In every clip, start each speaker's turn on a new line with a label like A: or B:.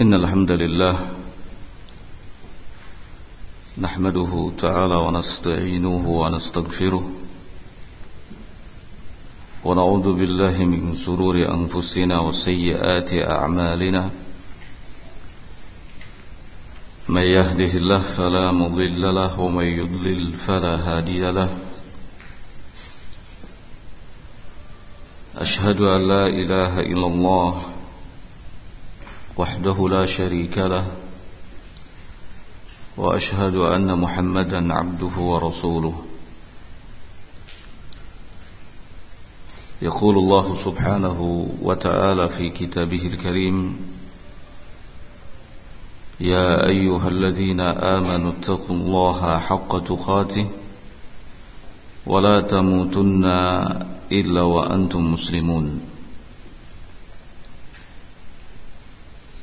A: إن الحمد لله نحمده تعالى ونستعينه ونستغفره ونعوذ بالله من سرور أنفسنا وسيئات أعمالنا من يهده الله فلا مضل له ومن يضلل فلا هادي له أشهد أن لا إله إلا الله وحده لا شريك له وأشهد أن محمدا عبده ورسوله. يقول الله سبحانه وتعالى في كتابه الكريم يا أيها الذين آمنوا اتقوا الله حق تقاته ولا تموتن إلا وأنتم مسلمون.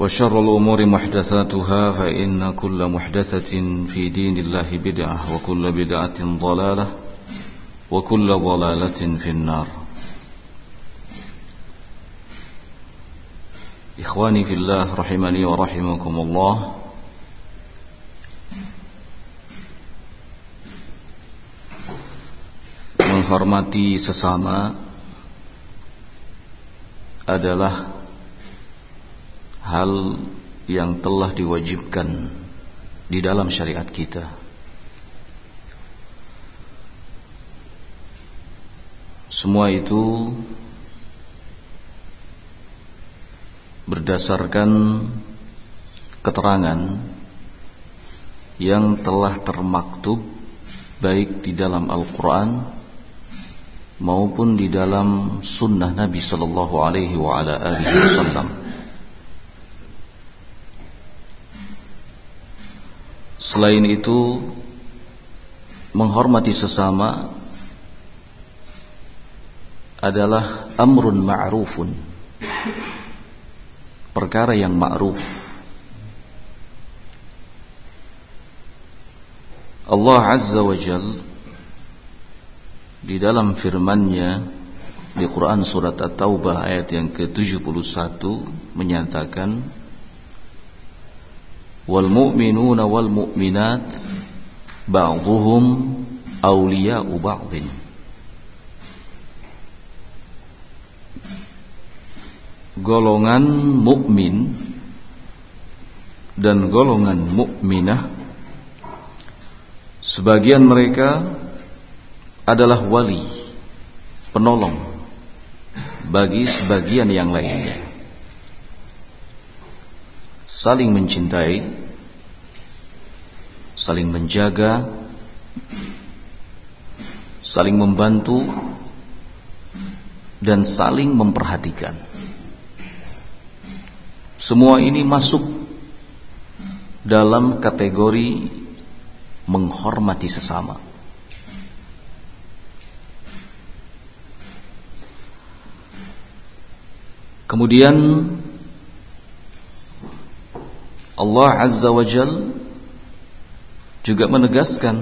A: وشر الأمور محدثاتها فإن كل محدثة في دين الله بدعة وكل بدعة ضلالة وكل ضلالة في النار. إخواني في الله رحمني ورحمكم الله. Menghormati sesama adalah hal yang telah diwajibkan di dalam syariat kita Semua itu berdasarkan keterangan yang telah termaktub baik di dalam Al-Quran maupun di dalam Sunnah Nabi Sallallahu Alaihi Wasallam. Selain itu, menghormati sesama adalah amrun ma'rufun. Perkara yang ma'ruf. Allah Azza wa Jal di dalam firman-Nya di Quran surat At-Taubah ayat yang ke-71 menyatakan wal mu'minuna wal mu'minat ba'dhuhum golongan mukmin dan golongan mukminah sebagian mereka adalah wali penolong bagi sebagian yang lainnya. Saling mencintai saling menjaga saling membantu dan saling memperhatikan semua ini masuk dalam kategori menghormati sesama. Kemudian Allah Azza wa Jal juga menegaskan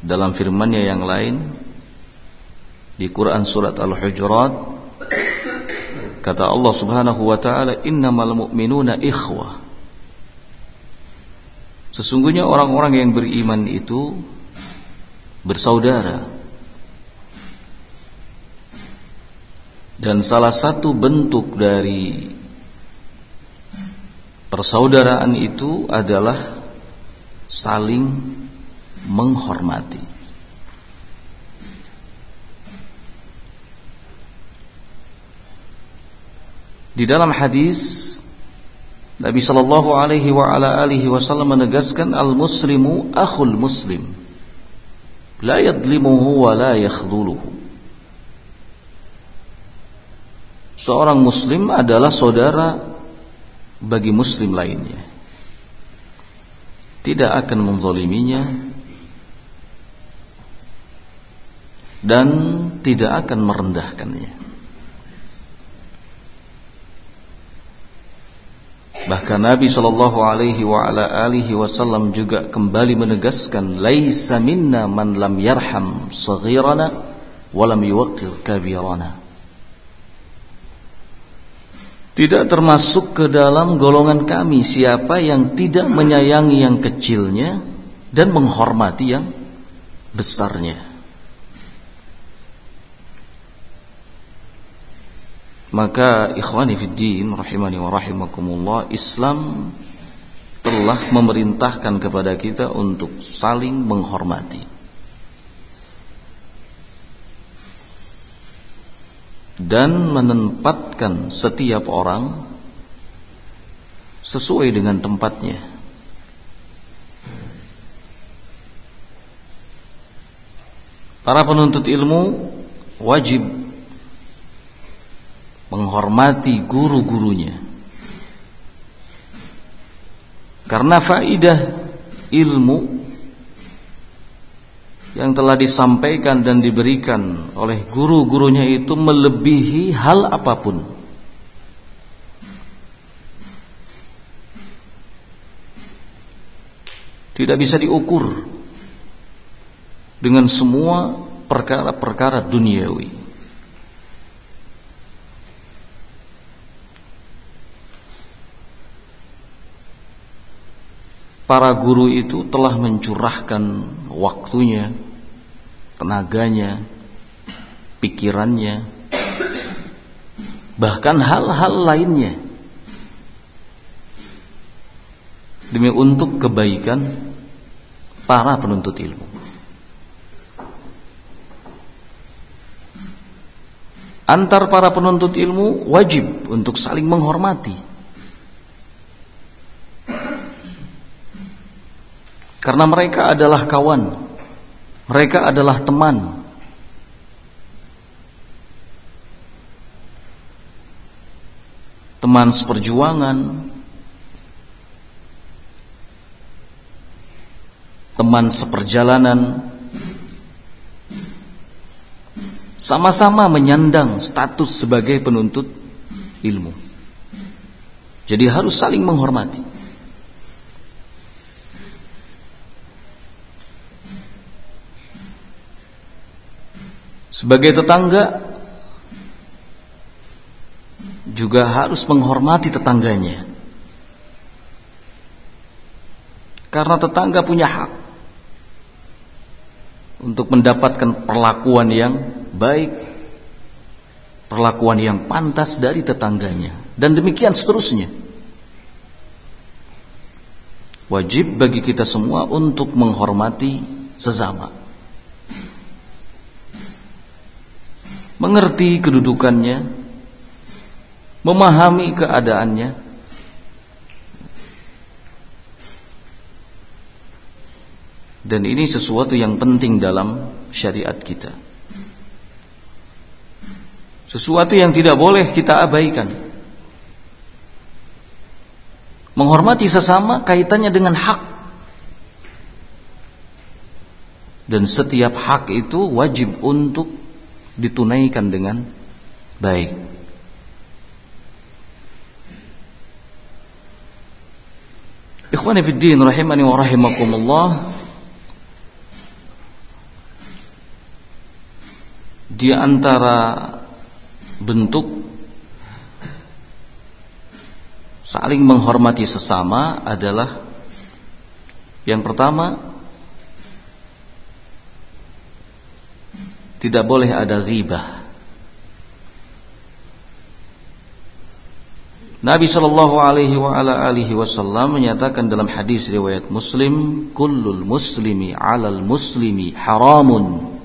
A: dalam firman-Nya yang lain di Quran surat Al-Hujurat Kata Allah Subhanahu wa taala, "Innamal mu'minuna ikhwah." Sesungguhnya orang-orang yang beriman itu bersaudara. Dan salah satu bentuk dari persaudaraan itu adalah saling menghormati. Di dalam hadis Nabi sallallahu alaihi wa ala alihi wasallam menegaskan al-muslimu akhul muslim la yadlimuhu wa la yakhdhuluhu. Seorang muslim adalah saudara bagi muslim lainnya. Tidak akan menzaliminya dan tidak akan merendahkannya. Bahkan Nabi Shallallahu Alaihi wa ala alihi Wasallam juga kembali menegaskan, "Laisa minna man lam yarham saghirana wa lam yuwaqqir kabirana." Tidak termasuk ke dalam golongan kami siapa yang tidak menyayangi yang kecilnya dan menghormati yang besarnya. Maka ikhwani fiddin rahimani wa rahimakumullah Islam telah memerintahkan kepada kita untuk saling menghormati dan menempatkan setiap orang sesuai dengan tempatnya. Para penuntut ilmu wajib menghormati guru-gurunya. Karena faidah ilmu yang telah disampaikan dan diberikan oleh guru-gurunya itu melebihi hal apa pun. Tidak bisa diukur dengan semua perkara-perkara duniawi. para guru itu telah mencurahkan waktunya, tenaganya, pikirannya, bahkan hal-hal lainnya demi untuk kebaikan para penuntut ilmu. Antar para penuntut ilmu wajib untuk saling menghormati. Karena mereka adalah kawan Mereka adalah teman. Teman seperjuangan. Teman seperjalanan. Sama-sama menyandang status sebagai penuntut ilmu. Jadi harus saling menghormati Sebagai tetangga juga harus menghormati tetangganya. Karena tetangga punya hak untuk mendapatkan perlakuan yang baik, perlakuan yang pantas dari tetangganya dan demikian seterusnya. Wajib bagi kita semua untuk menghormati sesama. Mengerti kedudukannya, memahami keadaannya, dan ini sesuatu yang penting dalam syariat kita. Sesuatu yang tidak boleh kita abaikan. Menghormati sesama kaitannya dengan hak. Dan setiap hak itu wajib untuk ditunaikan dengan baik. Ikhwani fi din rahimani wa rahimakumullah. Di antara bentuk saling menghormati sesama adalah yang pertama Tidak boleh ada ghibah. Nabi Shallallahu Alaihi Wasallam menyatakan dalam hadis riwayat Muslim, "Kullul muslimi 'alal muslimi haramun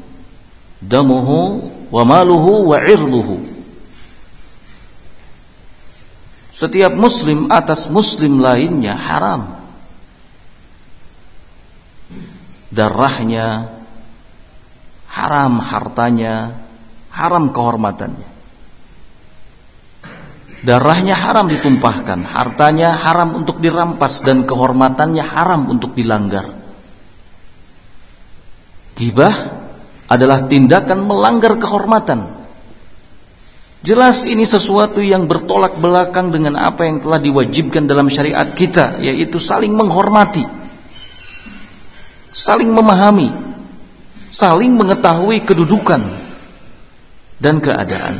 A: damuhu wa maluhu wa 'irduhu." Setiap muslim atas muslim lainnya haram. Darahnya haram, hartanya haram kehormatannya. Darahnya haram ditumpahkan, hartanya haram untuk dirampas dan kehormatannya haram untuk dilanggar. Gibah adalah tindakan melanggar kehormatan. Jelas ini sesuatu yang bertolak belakang dengan apa yang telah diwajibkan dalam syariat kita, yaitu saling menghormati, saling memahami, saling mengetahui kedudukan dan keadaan.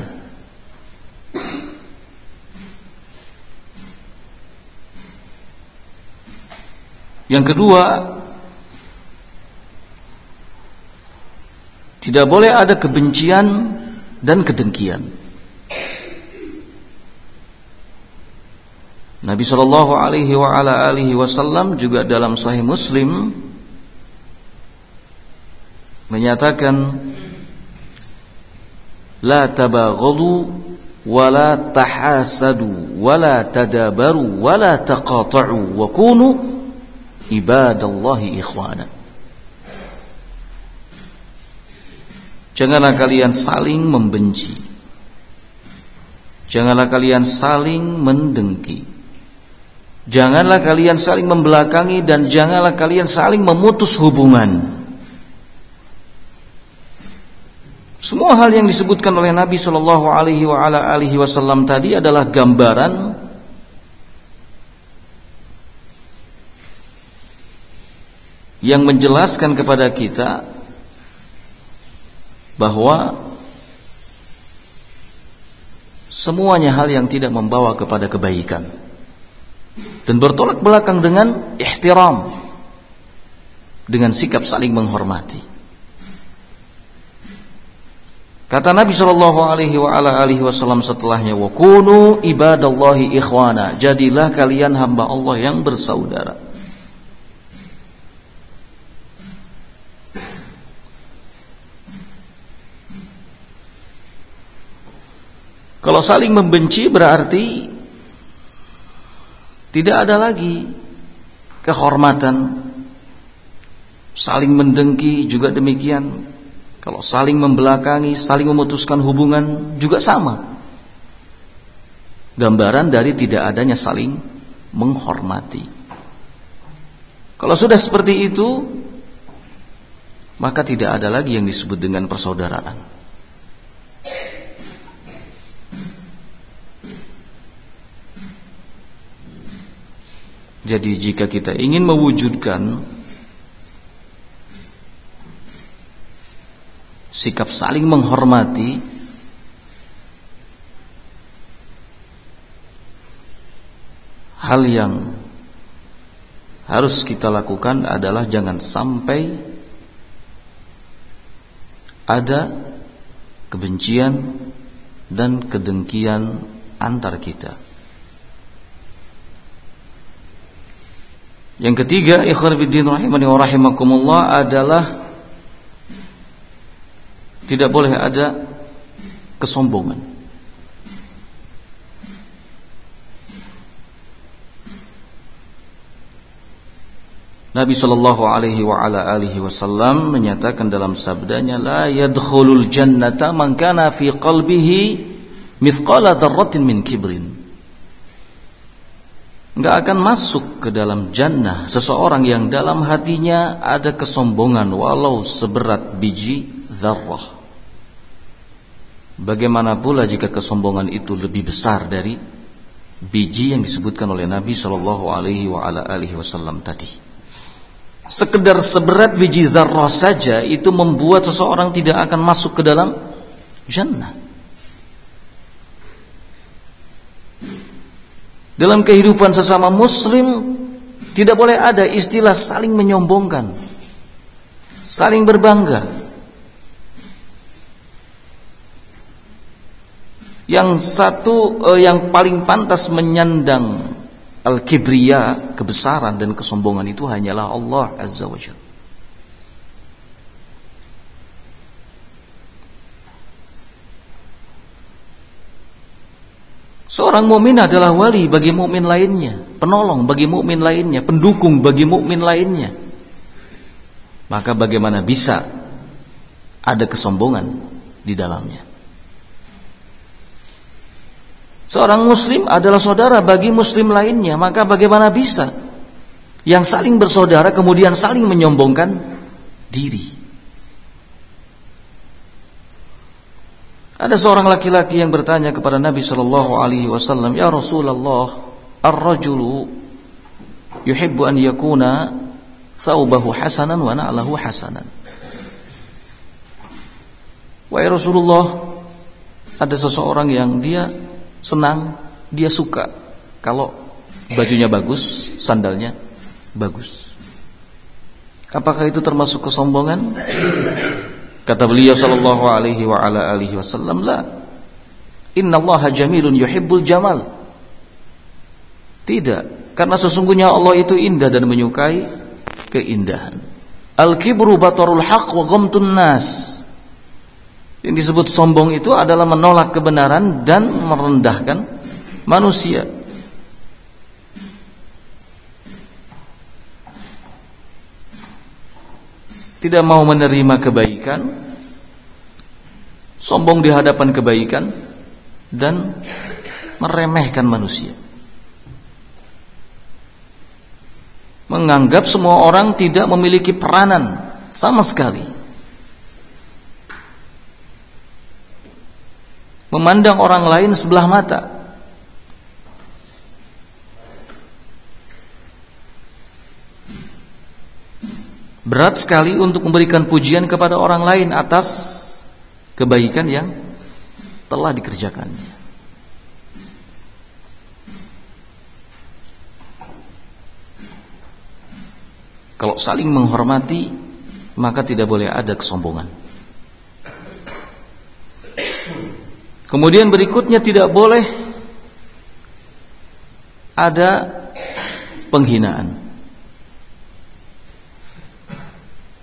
A: Yang kedua, tidak boleh ada kebencian dan kedengkian. Nabi Shallallahu Alaihi Wasallam juga dalam Sahih Muslim menyatakan la tabaghadu wa la tahasadu wa la tadabaru wa la taqata'u wa kunu ibadallahi ikhwana. Janganlah kalian saling membenci. Janganlah kalian saling mendengki. Janganlah kalian saling membelakangi dan janganlah kalian saling memutus hubungan. Semua hal yang disebutkan oleh Nabi Shallallahu Alaihi Wasallam tadi adalah gambaran yang menjelaskan kepada kita bahwa semuanya hal yang tidak membawa kepada kebaikan dan bertolak belakang dengan ihtiram dengan sikap saling menghormati. Kata Nabi Shallallahu Alaihi Wasallam setelahnya, wakunu ibadallahi ikhwana. Jadilah kalian hamba Allah yang bersaudara. Kalau saling membenci berarti tidak ada lagi kehormatan. Saling mendengki juga demikian. Kalau saling membelakangi, saling memutuskan hubungan juga sama. Gambaran dari tidak adanya saling menghormati. Kalau sudah seperti itu, maka tidak ada lagi yang disebut dengan persaudaraan. Jadi jika kita ingin mewujudkan sikap saling menghormati hal yang harus kita lakukan adalah jangan sampai ada kebencian dan kedengkian antar kita. Yang ketiga, ikhwan fillah rahimakumullah adalah tidak boleh ada kesombongan. Nabi sallallahu alaihi wa ala alihi wasallam menyatakan dalam sabdanya la yadkhulul jannata man kana fi qalbihi mithqala dzarratin min kibrin nggak akan masuk ke dalam jannah seseorang yang dalam hatinya ada kesombongan walau seberat biji zarrah. Bagaimana pula jika kesombongan itu lebih besar dari biji yang disebutkan oleh Nabi Shallallahu Alaihi Wasallam tadi? Sekedar seberat biji zarrah saja itu membuat seseorang tidak akan masuk ke dalam jannah. Dalam kehidupan sesama muslim tidak boleh ada istilah saling menyombongkan. Saling berbangga. Yang satu eh, yang paling pantas menyandang al-kibriya, kebesaran dan kesombongan itu hanyalah Allah Azza wa Jalla. Seorang mukmin adalah wali bagi mukmin lainnya, penolong bagi mukmin lainnya, pendukung bagi mukmin lainnya. Maka bagaimana bisa ada kesombongan di dalamnya? Seorang muslim adalah saudara bagi muslim lainnya, maka bagaimana bisa yang saling bersaudara kemudian saling menyombongkan diri? Ada seorang laki-laki yang bertanya kepada Nabi Shallallahu Alaihi Wasallam, Ya Rasulullah, ar-rajulu yuhibbu an yakuna thawbahu hasanan wa na'lahu hasanan. Wahai Rasulullah, ada seseorang yang dia senang, dia suka kalau bajunya bagus, sandalnya bagus. Apakah itu termasuk kesombongan? Kata beliau sallallahu alaihi wa ala alihi wasallam, "La. Innallaha jamilun yuhibbul jamal." Tidak, karena sesungguhnya Allah itu indah dan menyukai keindahan. Al-kibru batarul haq wa ghamtun nas. Yang disebut sombong itu adalah menolak kebenaran dan merendahkan manusia. tidak mau menerima kebaikan, sombong di hadapan kebaikan dan meremehkan manusia. Menganggap semua orang tidak memiliki peranan sama sekali. Memandang orang lain sebelah mata. Berat sekali untuk memberikan pujian kepada orang lain atas kebaikan yang telah dikerjakannya. Kalau saling menghormati, maka tidak boleh ada kesombongan. Kemudian berikutnya tidak boleh ada penghinaan.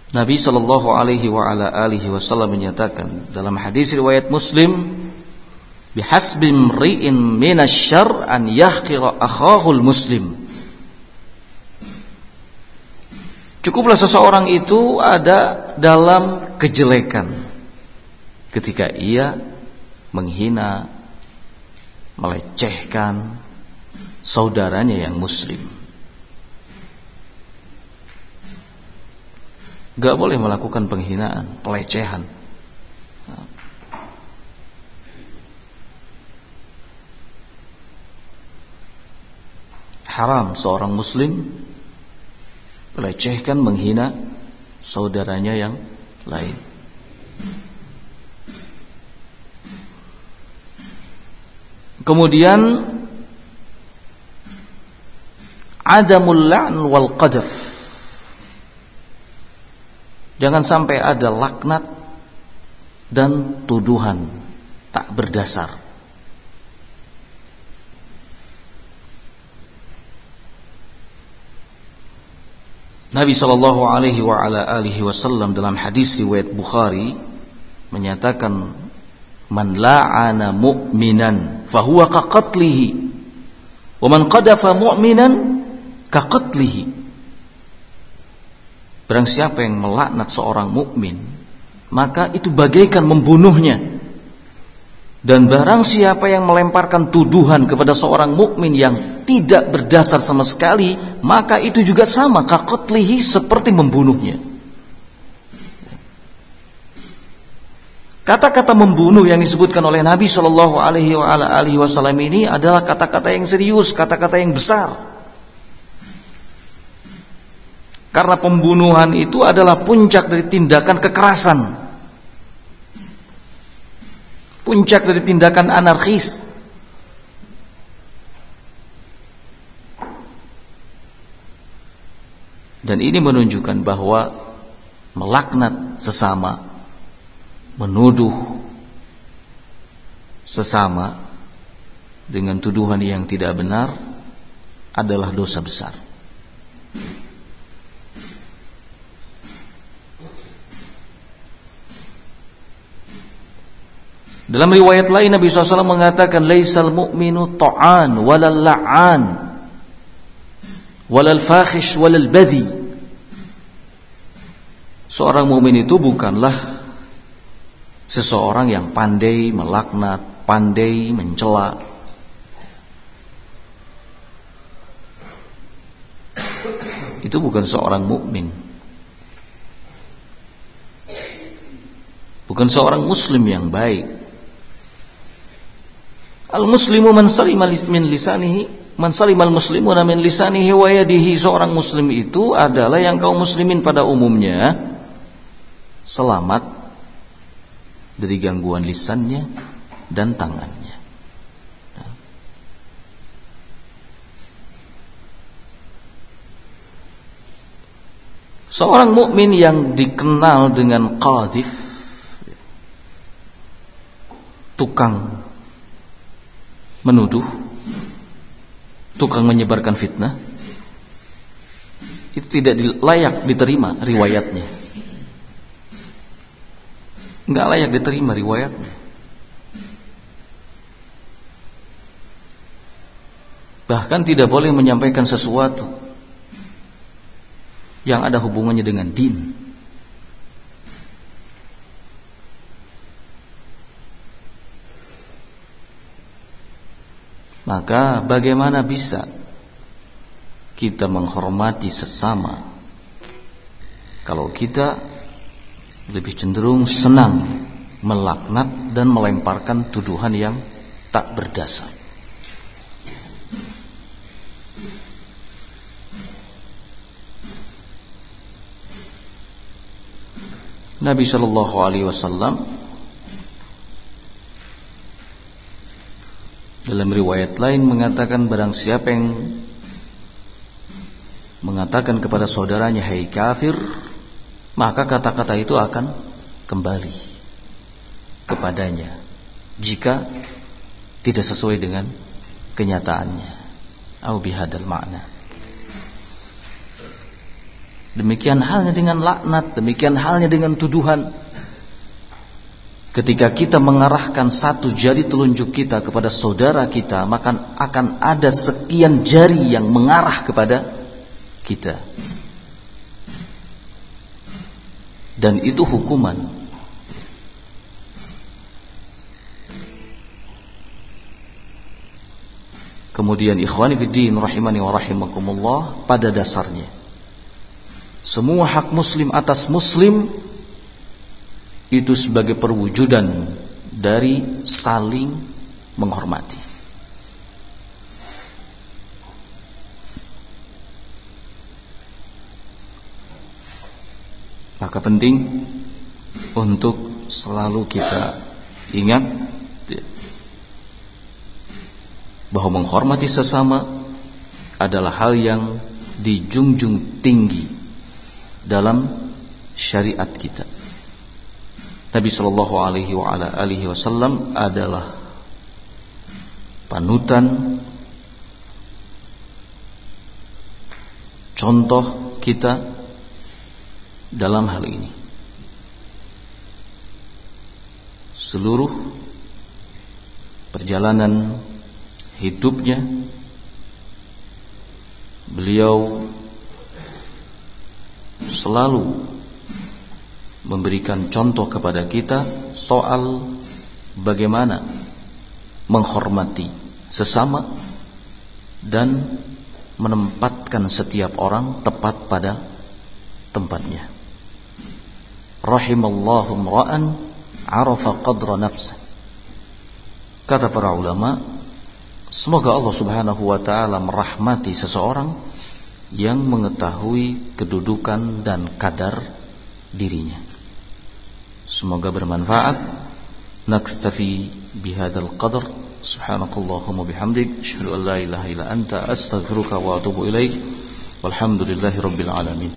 A: Nabi Shallallahu Alaihi Wasallam menyatakan dalam hadis riwayat Muslim, bihasbi mri'in minasyar an yahqira akhahul muslim. Cukuplah seseorang itu ada dalam kejelekan ketika ia menghina, melecehkan saudaranya yang muslim. Gak boleh melakukan penghinaan, pelecehan. Haram seorang muslim melecehkan, menghina saudaranya yang lain. Kemudian adamul la'n wal qadaf Jangan sampai ada laknat dan tuduhan tak berdasar. Nabi Shallallahu Alaihi wa ala alihi Wasallam dalam hadis riwayat Bukhari menyatakan man la'ana mu'minan fahuwa kaqatlihi wa man qadafa mu'minan kaqatlihi Barang siapa yang melaknat seorang mukmin, maka itu bagaikan membunuhnya. Dan barang siapa yang melemparkan tuduhan kepada seorang mukmin yang tidak berdasar sama sekali, maka itu juga sama kakotlihi seperti membunuhnya. Kata-kata membunuh yang disebutkan oleh Nabi Shallallahu Alaihi Wasallam ini adalah kata-kata yang serius, kata-kata yang besar. Karena pembunuhan itu adalah puncak dari tindakan kekerasan. Puncak dari tindakan anarkis. Dan ini menunjukkan bahwa melaknat sesama, menuduh sesama dengan tuduhan yang tidak benar adalah dosa besar. Dalam riwayat lain Nabi SAW mengatakan laisal mu'minu ta'an walal la'an walal fakhish walal badhi Seorang mukmin itu bukanlah seseorang yang pandai melaknat, pandai mencela. Itu bukan seorang mukmin. Bukan seorang muslim yang baik. Al-muslimu man salima min lisanihi man salimal muslimuna min lisanihi wa yadihi seorang muslim itu adalah yang kaum muslimin pada umumnya selamat dari gangguan lisannya dan tangannya. Seorang mukmin yang dikenal dengan qadif tukang menuduh, tukang menyebarkan fitnah, itu tidak layak diterima riwayatnya. Enggak layak diterima riwayatnya. Bahkan tidak boleh menyampaikan sesuatu yang ada hubungannya dengan din. Maka bagaimana bisa kita menghormati sesama kalau kita lebih cenderung senang melaknat dan melemparkan tuduhan yang tak berdasar. Nabi Shallallahu Alaihi Wasallam Dalam riwayat lain mengatakan barang siapa yang mengatakan kepada saudaranya hai kafir, maka kata-kata itu akan kembali kepadanya jika tidak sesuai dengan kenyataannya. Au bihadal makna. Demikian halnya dengan laknat, demikian halnya dengan tuduhan. Ketika kita mengarahkan satu jari telunjuk kita kepada saudara kita, maka akan ada sekian jari yang mengarah kepada kita. Dan itu hukuman. Kemudian ikhwani fiddin rahimani wa rahimakumullah pada dasarnya semua hak muslim atas muslim itu sebagai perwujudan dari saling menghormati. Maka penting untuk selalu kita ingat bahwa menghormati sesama adalah hal yang dijunjung tinggi dalam syariat kita. Nabi Shallallahu Alaihi Wasallam adalah panutan contoh kita dalam hal ini. Seluruh perjalanan hidupnya beliau selalu memberikan contoh kepada kita soal bagaimana menghormati sesama dan menempatkan setiap orang tepat pada tempatnya. Rahimallahu ra'an arafa qadra nafsa. Kata para ulama, semoga Allah Subhanahu wa taala merahmati seseorang yang mengetahui kedudukan dan kadar dirinya. Semoga bermanfaat. Naktafi bihadzal qadar. Subhanakallahumma bihamdik asyhadu an la ilaha illa anta astaghfiruka wa atubu ilaik. Walhamdulillahi rabbil alamin.